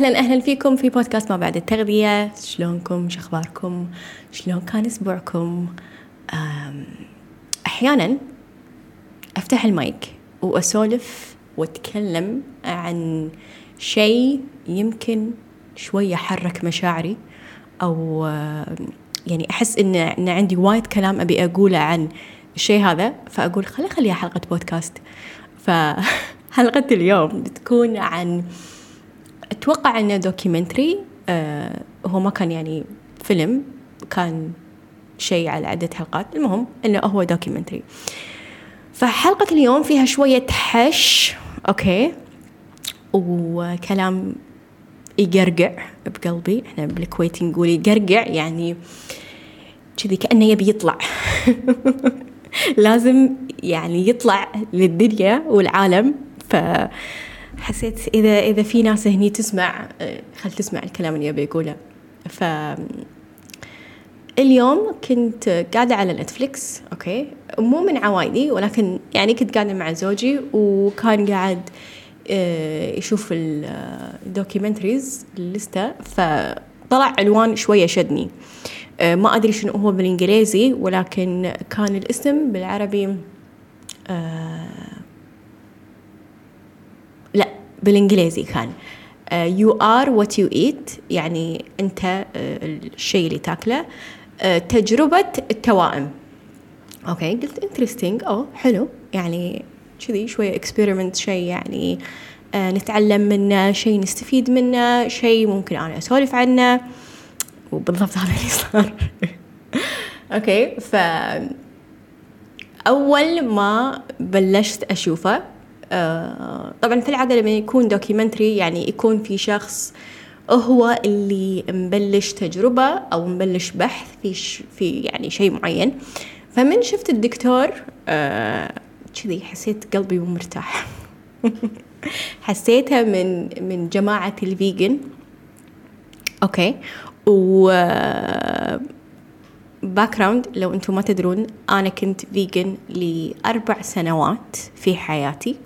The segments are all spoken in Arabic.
أهلا أهلا فيكم في بودكاست ما بعد التغذية. شلونكم؟ شخباركم شلون كان أسبوعكم؟ أحيانا أفتح المايك وأسولف وأتكلم عن شيء يمكن شوية حرك مشاعري أو يعني أحس إن إن عندي وايد كلام أبي أقوله عن الشيء هذا فأقول خلي خليها حلقة بودكاست. فحلقه اليوم بتكون عن أتوقع إنه documentary آه هو ما كان يعني فيلم كان شيء على عدة حلقات. المهم إنه هو documentary. فحلقة اليوم فيها شوية حش okay وكلام يقرقع بقلبي. إحنا بالكويت نقول يقرقع يعني كذي كأنه يبي يطلع. لازم يعني يطلع للدنيا والعالم. ف حسيت إذا إذا في ناس هني تسمع آه، خل تسمع الكلام اللي أبي أقوله. ف اليوم كنت قاعدة على نتفليكس okay؟ مو من عوايدي ولكن يعني كنت قاعدة مع زوجي وكان قاعد آه، يشوف ال documentaries ال list فطلع عنوان شوية شدني. آه، ما أدري شنو هو بالإنجليزي ولكن كان الاسم بالعربي آه، بالإنجليزي كان. you are what you eat يعني أنت آه، الشيء اللي تاكله. آه، تجربة التوائم. okay قلت interesting أو حلو. يعني كذي شوية experiment شيء يعني آه نتعلم منه شيء نستفيد منه شيء ممكن أنا أسولف عنه. وبالضبط هذا اللي صار. okay ف أول ما بلشت أشوفه طبعا في العادة لما يكون documentary يعني يكون في شخص هو اللي مبلش تجربة أو مبلش بحث في ش في يعني شيء معين. فمن شفت الدكتور آه، كذي حسيت قلبي مو مرتاح. حسيتها من من جماعة ال vegan. okay. و background لو أنتم ما تدرون أنا كنت vegan لأربع سنوات في حياتي.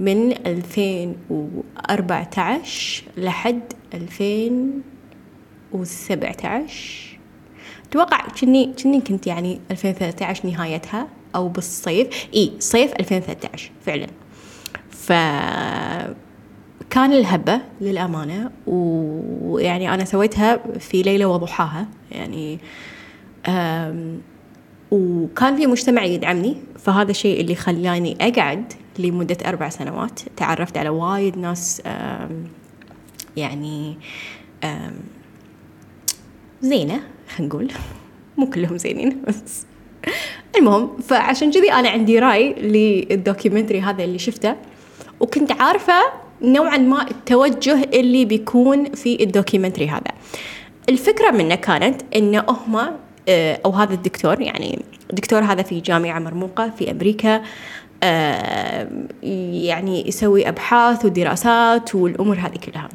من 2014 لحد 2017 أتوقع كني كني كنت يعني 2013 نهايتها أو بالصيف. إي صيف 2013 فعلا. ف كان الهبة للأمانة ويعني أنا سويتها في ليلة وضحاها يعني وكان في مجتمع يدعمني فهذا الشيء اللي خلاني أقعد لمدة أربع سنوات. تعرفت على وايد ناس يعني زينة خلينا نقول. مو كلهم زينين بس. المهم فعشان كذي أنا عندي رأي للدوكيومنتري هذا اللي شفته وكنت عارفة نوعا ما التوجه اللي بيكون في الدوكيومنتري هذا. الفكرة منه كانت إن هم آه، أو هذا الدكتور يعني الدكتور هذا في جامعة مرموقة في أمريكا يعني يسوي أبحاث ودراسات والأمور هذه كلها.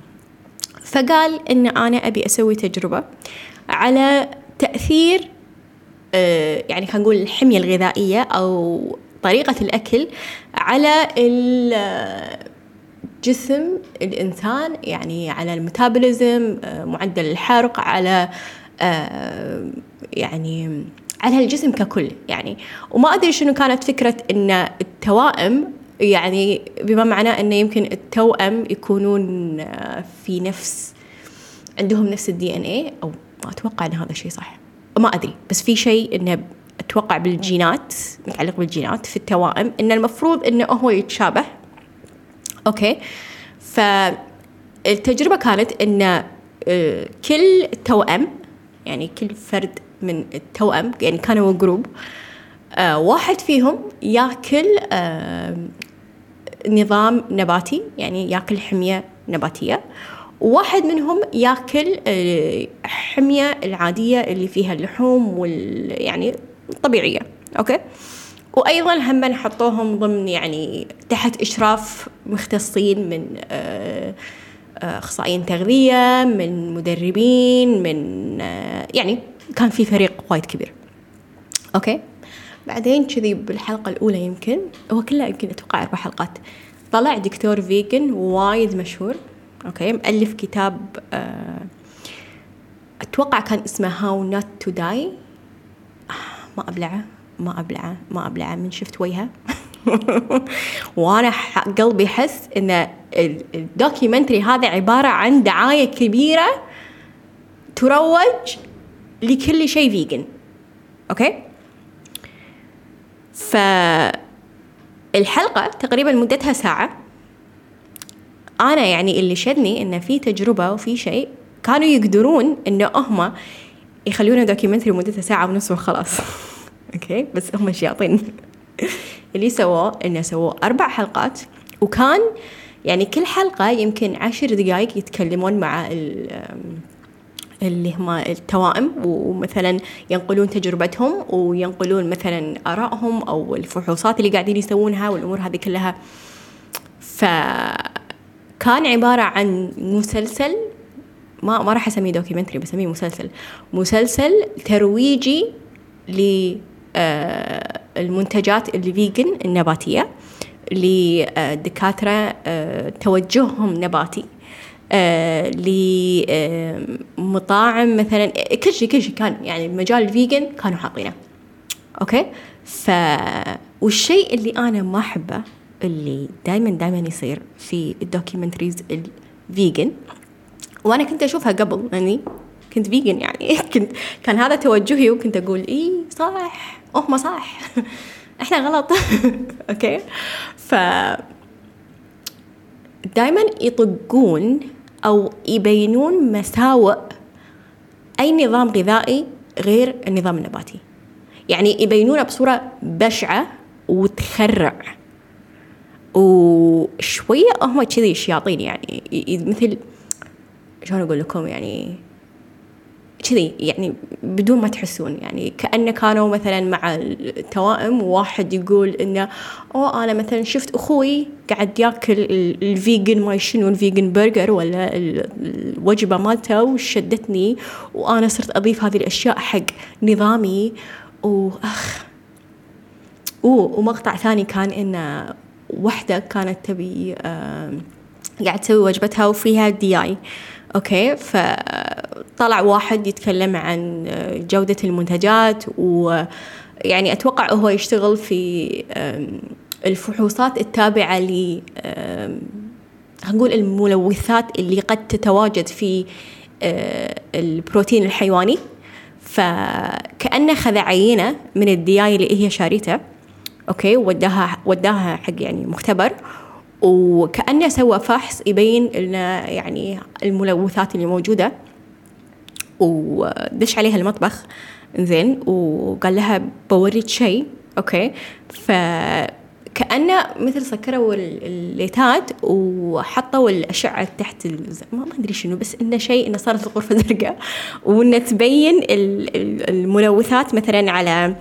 فقال إن أنا أبي أسوي تجربة على تأثير آه، يعني خلينا نقول الحمية الغذائية أو طريقة الأكل على ال- جسم الإنسان يعني على الميتابوليزم آه، معدل الحرق على آه، يعني على الجسم ككل يعني. وما أدري شنو كانت فكرة إن التوائم يعني بما معناه إنه يمكن التوأم يكونون آه، في نفس عندهم نفس الدي ان اي أو ما أتوقع إن هذا الشيء صح. ما أدري. بس في شيء انه أتوقع بالجينات متعلق بالجينات في التوائم إن المفروض انه هو يتشابه. okay. فالتجربه كانت إن آه، كل توأم يعني كل فرد من التوأم يعني كانوا group آه، واحد فيهم ياكل آه، نظام نباتي يعني ياكل حمية نباتية. وواحد منهم ياكل آه، حمية العادية اللي فيها اللحوم وال يعني الطبيعية okay؟ وأيضا هم حطوهم ضمن يعني تحت إشراف مختصين من آه، آه، أخصائيين تغذية من مدربين من آه، يعني كان في فريق وايد كبير. okay؟ بعدين كذي بالحلقة الأولى يمكن هو كله يمكن أتوقع أربع حلقات. طلع دكتور vegan وايد مشهور okay؟ مؤلف كتاب آه أتوقع كان اسمه How Not to Die ما أبلعه ما أبلعه ما أبلعه من شفت وجهه. وأنا قلبي يحس إن ال documentary هذا عبارة عن دعاية كبيرة تروج لكل شيء vegan okay فالحلقه تقريبا مدتها ساعة. أنا يعني اللي شدني إنه في تجربة وفي شيء كانوا يقدرون إنه هم يخلونا documentary مدتها ساعة ونص وخلاص. okay بس هم شياطين اللي سووه إنه سووا أربع حلقات. وكان يعني كل حلقة يمكن عشر دقائق يتكلمون مع اللي هم التوائم ومثلا ينقلون تجربتهم وينقلون مثلا آرائهم أو الفحوصات اللي قاعدين يسوونها والأمور هذه كلها. فكان عبارة عن مسلسل ما ما راح أسميه documentary بسميه مسلسل. مسلسل ترويجي للمنتجات ال vegan النباتية لدكاتره آه، توجههم نباتي. آه، لمطاعم مثلا كل شيء كل شيء كان يعني مجال ال vegan كانوا حاطينه. okay؟ ف والشيء اللي أنا ما أحبه اللي دائما دائما يصير في ال documentaries ال vegan وأنا كنت أشوفها قبل يعني كنت vegan يعني. كنت كان هذا توجهي وكنت أقول اي صح هم صح. إحنا غلط. okay؟ ف دائما يطقون أو يبينون مساوئ أي نظام غذائي غير النظام النباتي. يعني يبينونه بصورة بشعة وتخرع. وشوية هم كذي شياطين يعني. مثل شلون أقول لكم يعني كذي يعني بدون ما تحسون يعني كأنه كانوا مثلا مع التوائم وواحد يقول إنه أوه أنا مثلا شفت أخوي قاعد يأكل ال vegan ما شنو ال vegan burger ولا الوجبة مالته وشدتني وأنا صرت أضيف هذه الأشياء حق نظامي وأخ. ومقطع ثاني كان إنه وحدة كانت تبي قاعد تسوي وجبتها وفيها دياي. okay فطلع واحد يتكلم عن جودة المنتجات ويعني أتوقع هو يشتغل في الفحوصات التابعة ل نقول الملوثات اللي قد تتواجد في آه، البروتين الحيواني. فكأنه خذ عينة من الدياي اللي هي شاريته okay وداها وداها حق يعني مختبر وكأنه سوى فحص يبين لنا يعني الملوثات اللي موجودة. ودش عليها المطبخ. زين. وقال لها بوريك شيء. okay. ف كأنه مثل سكروا الليتات وحطوا الأشعة تحت ما, أدري شنو بس إنه شيء إنه صارت الغرفة زرقاء. وإنه تبين الملوثات مثلا على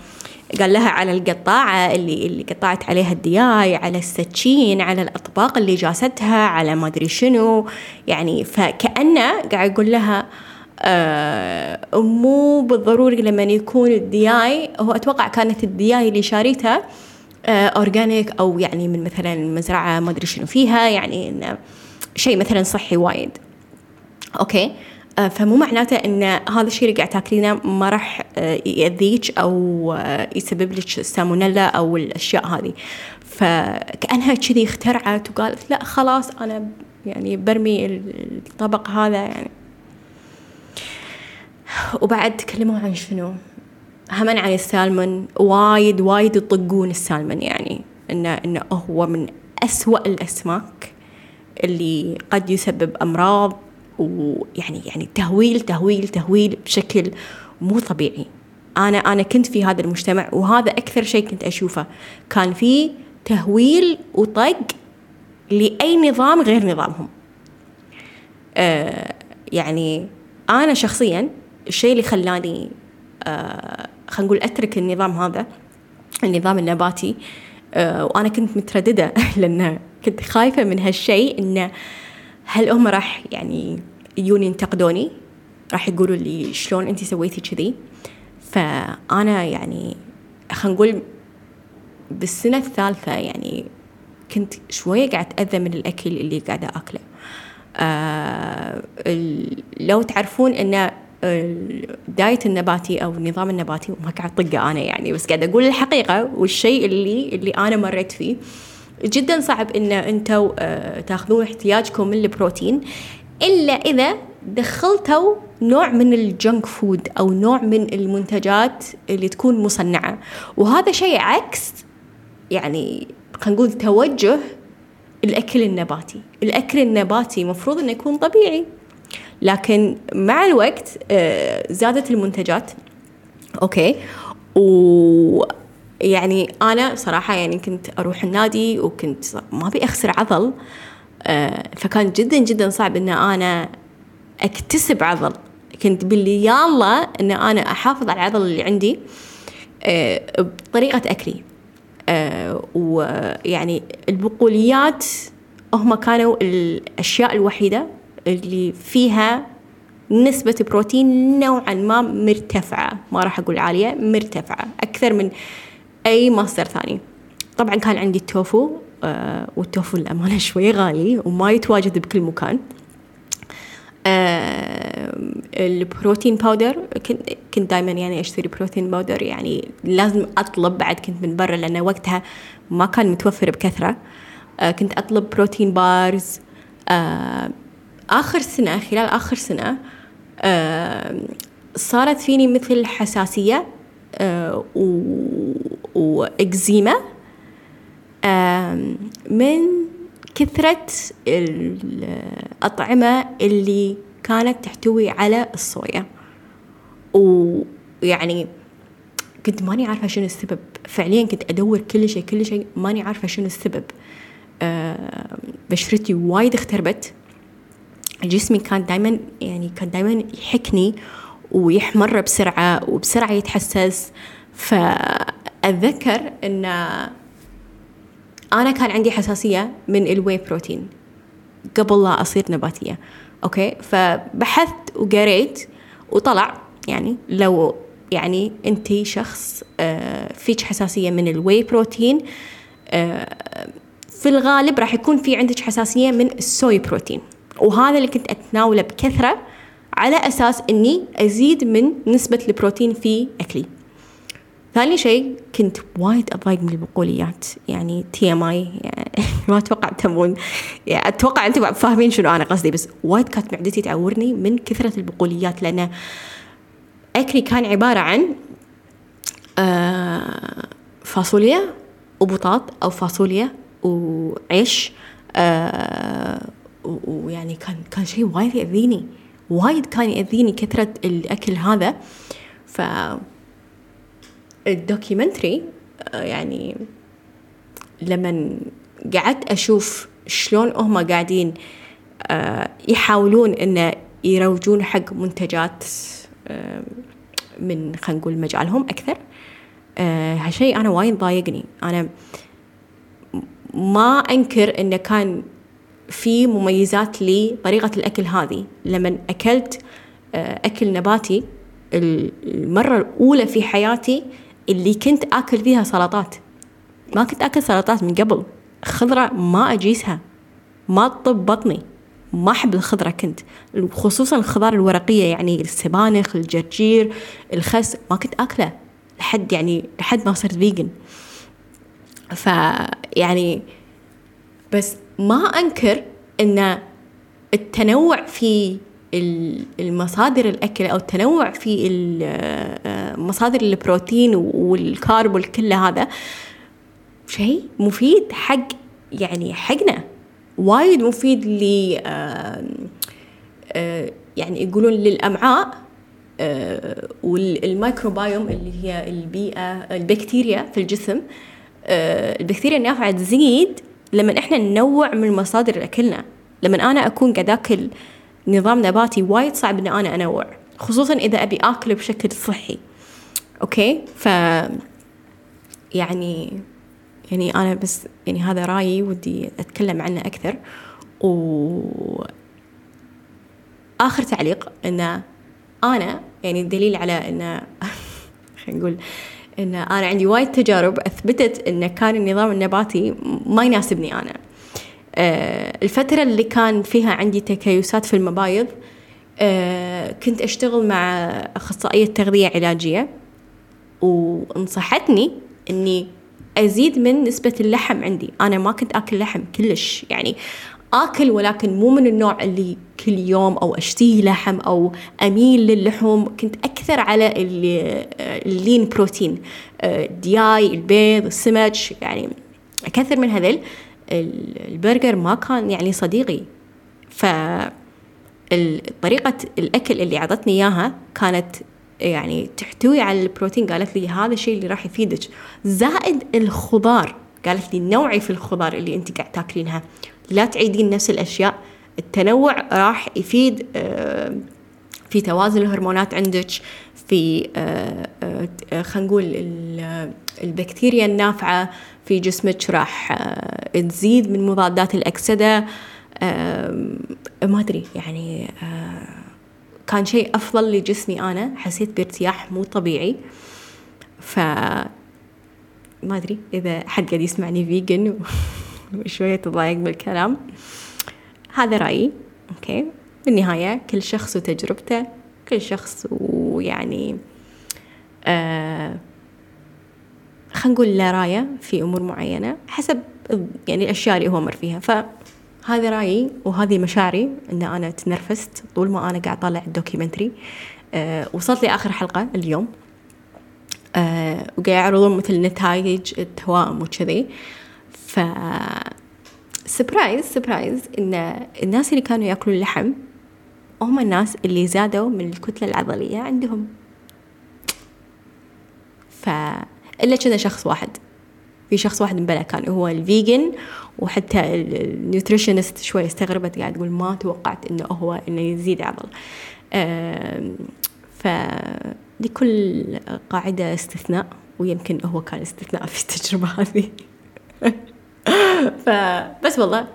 قال لها على القطاعة اللي اللي قطعت عليها الدياي على السكين على الأطباق اللي جاستها على ما أدري شنو. يعني فكأنه قاعد يقول لها مو بالضروري لما يكون الدياي هو أتوقع كانت الدياي اللي شاريتها آه organic أو يعني من مثلا مزرعة ما أدري شنو فيها يعني شيء مثلا صحي وايد. okay. آه، فمو معناته إن هذا الشيء اللي قاعد تاكلينه ما راح آه، يأذيك أو آه، يسبب لك سالمونيلا أو الأشياء هذه. فكأنها كذي اخترعت وقالت لا خلاص أنا يعني برمي الطبق هذا يعني. وبعد تكلموا عن شنو؟ هم عن السالمون. وايد وايد يطقون السالمون يعني. انه إنه هو من أسوأ الأسماك اللي قد يسبب أمراض ويعني يعني تهويل تهويل تهويل بشكل مو طبيعي. أنا أنا كنت في هذا المجتمع وهذا أكثر شيء كنت أشوفه. كان في تهويل وطق لأي نظام غير نظامهم. آه يعني أنا شخصيا الشيء اللي خلاني آه خلينا نقول أترك النظام هذا النظام النباتي آه وأنا كنت مترددة لأن كنت خايفة من هالشيء انه هل هم راح يعني يجون ينتقدوني؟ راح يقولوا لي شلون انت سويتي كذي؟ فأنا يعني خلينا نقول بالسنة الثالثة يعني كنت شوية قاعد أتأذى من الأكل اللي قاعدة أكله. آه لو تعرفون إن الدايت النباتي أو النظام النباتي وما قاعد طقه أنا يعني بس قاعد أقول الحقيقة والشيء اللي اللي أنا مريت فيه. جدا صعب إن أنتم آه تأخذون احتياجكم من البروتين إلا إذا دخلتوا نوع من ال junk food أو نوع من المنتجات اللي تكون مصنعة. وهذا شيء عكس يعني خلينا نقول توجه الأكل النباتي. الأكل النباتي مفروض إنه يكون طبيعي. لكن مع الوقت آه، زادت المنتجات. okay. و يعني أنا صراحة يعني كنت أروح النادي وكنت ما أبي أخسر عضل آه، فكان جدا جدا صعب إن أنا أكتسب عضل. كنت باللي يلا إن أنا أحافظ على العضل اللي عندي آه، بطريقة أكلي. ويعني البقوليات هم كانوا الأشياء الوحيدة اللي فيها نسبة بروتين نوعا ما مرتفعة. ما راح أقول عالية مرتفعة. أكثر من أي مصدر ثاني. طبعا كان عندي التوفو آه والتوفو للأمانة شوي غالي وما يتواجد بكل مكان. آه ال protein powder كنت دائما يعني أشتري protein powder يعني لازم أطلب بعد كنت من برا لأن وقتها ما كان متوفر بكثرة. آه كنت أطلب protein bars آه آخر سنة خلال آخر سنة صارت فيني مثل حساسية وإكزيما من كثرة الأطعمة اللي كانت تحتوي على الصويا. ويعني كنت ماني عارفة شنو السبب. فعليا كنت أدور كل شيء كل شيء ماني عارفة شنو السبب. بشرتي وايد اختربت. جسمي كان دائما يعني كان دائما يحكني ويحمر بسرعة وبسرعة يتحسس. فأتذكر أن أنا كان عندي حساسية من ال whey protein قبل لا أصير نباتية. okay؟ فبحثت وقريت وطلع يعني لو يعني أنت شخص آه، فيك حساسية من ال whey protein آه، في الغالب راح يكون في عندك حساسية من ال soy protein. وهذا اللي كنت أتناوله بكثرة على أساس أني أزيد من نسبة البروتين في أكلي. ثاني شيء كنت وايد أضايق من البقوليات. يعني TMI ما أتوقع تمون يعني أتوقع أنتم فاهمين شنو أنا قصدي بس وايد كانت معدتي تعورني من كثرة البقوليات لأن أكلي كان عبارة عن آه، فاصوليا وبطاط أو فاصوليا وعيش آه، ويعني كان كان شيء وايد يأذيني. وايد كان يأذيني كثرة الأكل هذا. ف الدوكيومنتري آه، يعني لما قعدت أشوف شلون هم قاعدين آه، يحاولون إنه يروجون حق منتجات آه، من خلينا نقول مجالهم أكثر. هالشيء أنا وايد ضايقني. أنا ما أنكر إنه كان في مميزات لطريقة الأكل هذه. لما أكلت آه، أكل نباتي المرة الأولى في حياتي اللي كنت آكل فيها سلطات. ما كنت آكل سلطات من قبل. خضرة ما أجيسها. ما تطب بطني. ما أحب الخضرة كنت. خصوصا الخضار الورقية يعني السبانخ الجرجير الخس. ما كنت آكله لحد يعني لحد ما صرت فيجن فيعني بس ما أنكر أن التنوع في المصادر الأكل أو التنوع في آه، مصادر البروتين والكارب والكل هذا شيء مفيد حق يعني حقنا وايد مفيد ل آه، آه، يعني يقولون للأمعاء والميكروبايوم اللي هي البيئة البكتيريا في الجسم البكتيريا النافعة تزيد لما إحنا ننوع من مصادر أكلنا لما أنا أكون قاعد آكل نظام نباتي وايد صعب ان أنا أنوع خصوصا إذا أبي اكل بشكل صحي. okay؟ ف يعني يعني أنا بس يعني هذا رأيي ودي أتكلم عنه أكثر. و آخر تعليق إن أنا يعني الدليل على إن خلينا نقول إن أنا عندي وايد تجارب أثبتت إن كان النظام النباتي ما يناسبني أنا. آه، الفترة اللي كان فيها عندي تكيسات في المبايض آه، كنت أشتغل مع أخصائية تغذية علاجية وانصحتني إني أزيد من نسبة اللحم عندي. أنا ما كنت أكل لحم كلش يعني آكل ولكن مو من النوع اللي كل يوم أو أشتهي لحم أو أميل للحوم. كنت أكثر على ال lean protein الدياي البيض السمك يعني أكثر من هذل البرجر ما كان يعني صديقي. ف طريقة الأكل اللي عطتني إياها كانت يعني تحتوي على البروتين. قالت لي هذا الشيء اللي راح يفيدك. زائد الخضار. قالت لي نوعي في الخضار اللي أنت قاعد تاكلينها. لا تعيدين نفس الأشياء. التنوع راح يفيد آه، في توازن الهرمونات عندك في آه، آه، خلينا نقول البكتيريا النافعة في جسمك راح تزيد من مضادات الأكسدة. ما أدري يعني كان شيء أفضل لجسمي أنا حسيت بارتياح مو طبيعي. ف ما أدري إذا حد قاعد يسمعني vegan وشوية تضايق بالكلام. هذا رأيي. okay. بالنهاية كل شخص وتجربته كل شخص ويعني آه خلينا نقول له رأيه في أمور معينة حسب يعني الأشياء اللي هو مر فيها. فهذا رأيي وهذه مشاعري أن أنا تنرفزت طول ما أنا قاعد أطالع ال documentary آه وصلت لي آخر حلقة اليوم. آه وقاعد يعرضون مثل نتائج التوائم وكذي. ف surprise surprise إن الناس اللي كانوا يأكلون اللحم هم الناس اللي زادوا من الكتلة العضلية عندهم. ف إلا كذا شخص واحد. في شخص واحد مبلا كان هو ال vegan وحتى ال nutritionist شوي استغربت قاعد تقول ما توقعت إنه هو إنه يزيد عضل. ف لكل قاعدة استثناء ويمكن هو كان استثناء في التجربة هذه. فبس والله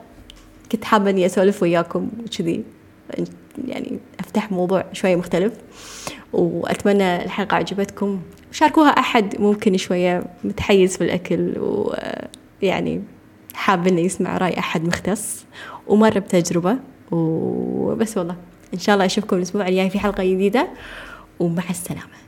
كنت حابة إني أسولف وياكم كذي يعني أفتح موضوع شوية مختلف. وأتمنى الحلقة عجبتكم. شاركوها أحد ممكن شوية متحيز في الأكل ويعني حاب إنه يسمع رأي أحد مختص ومر بتجربة. وبس والله إن شاء الله أشوفكم الأسبوع الجاي في حلقة جديدة. ومع السلامة.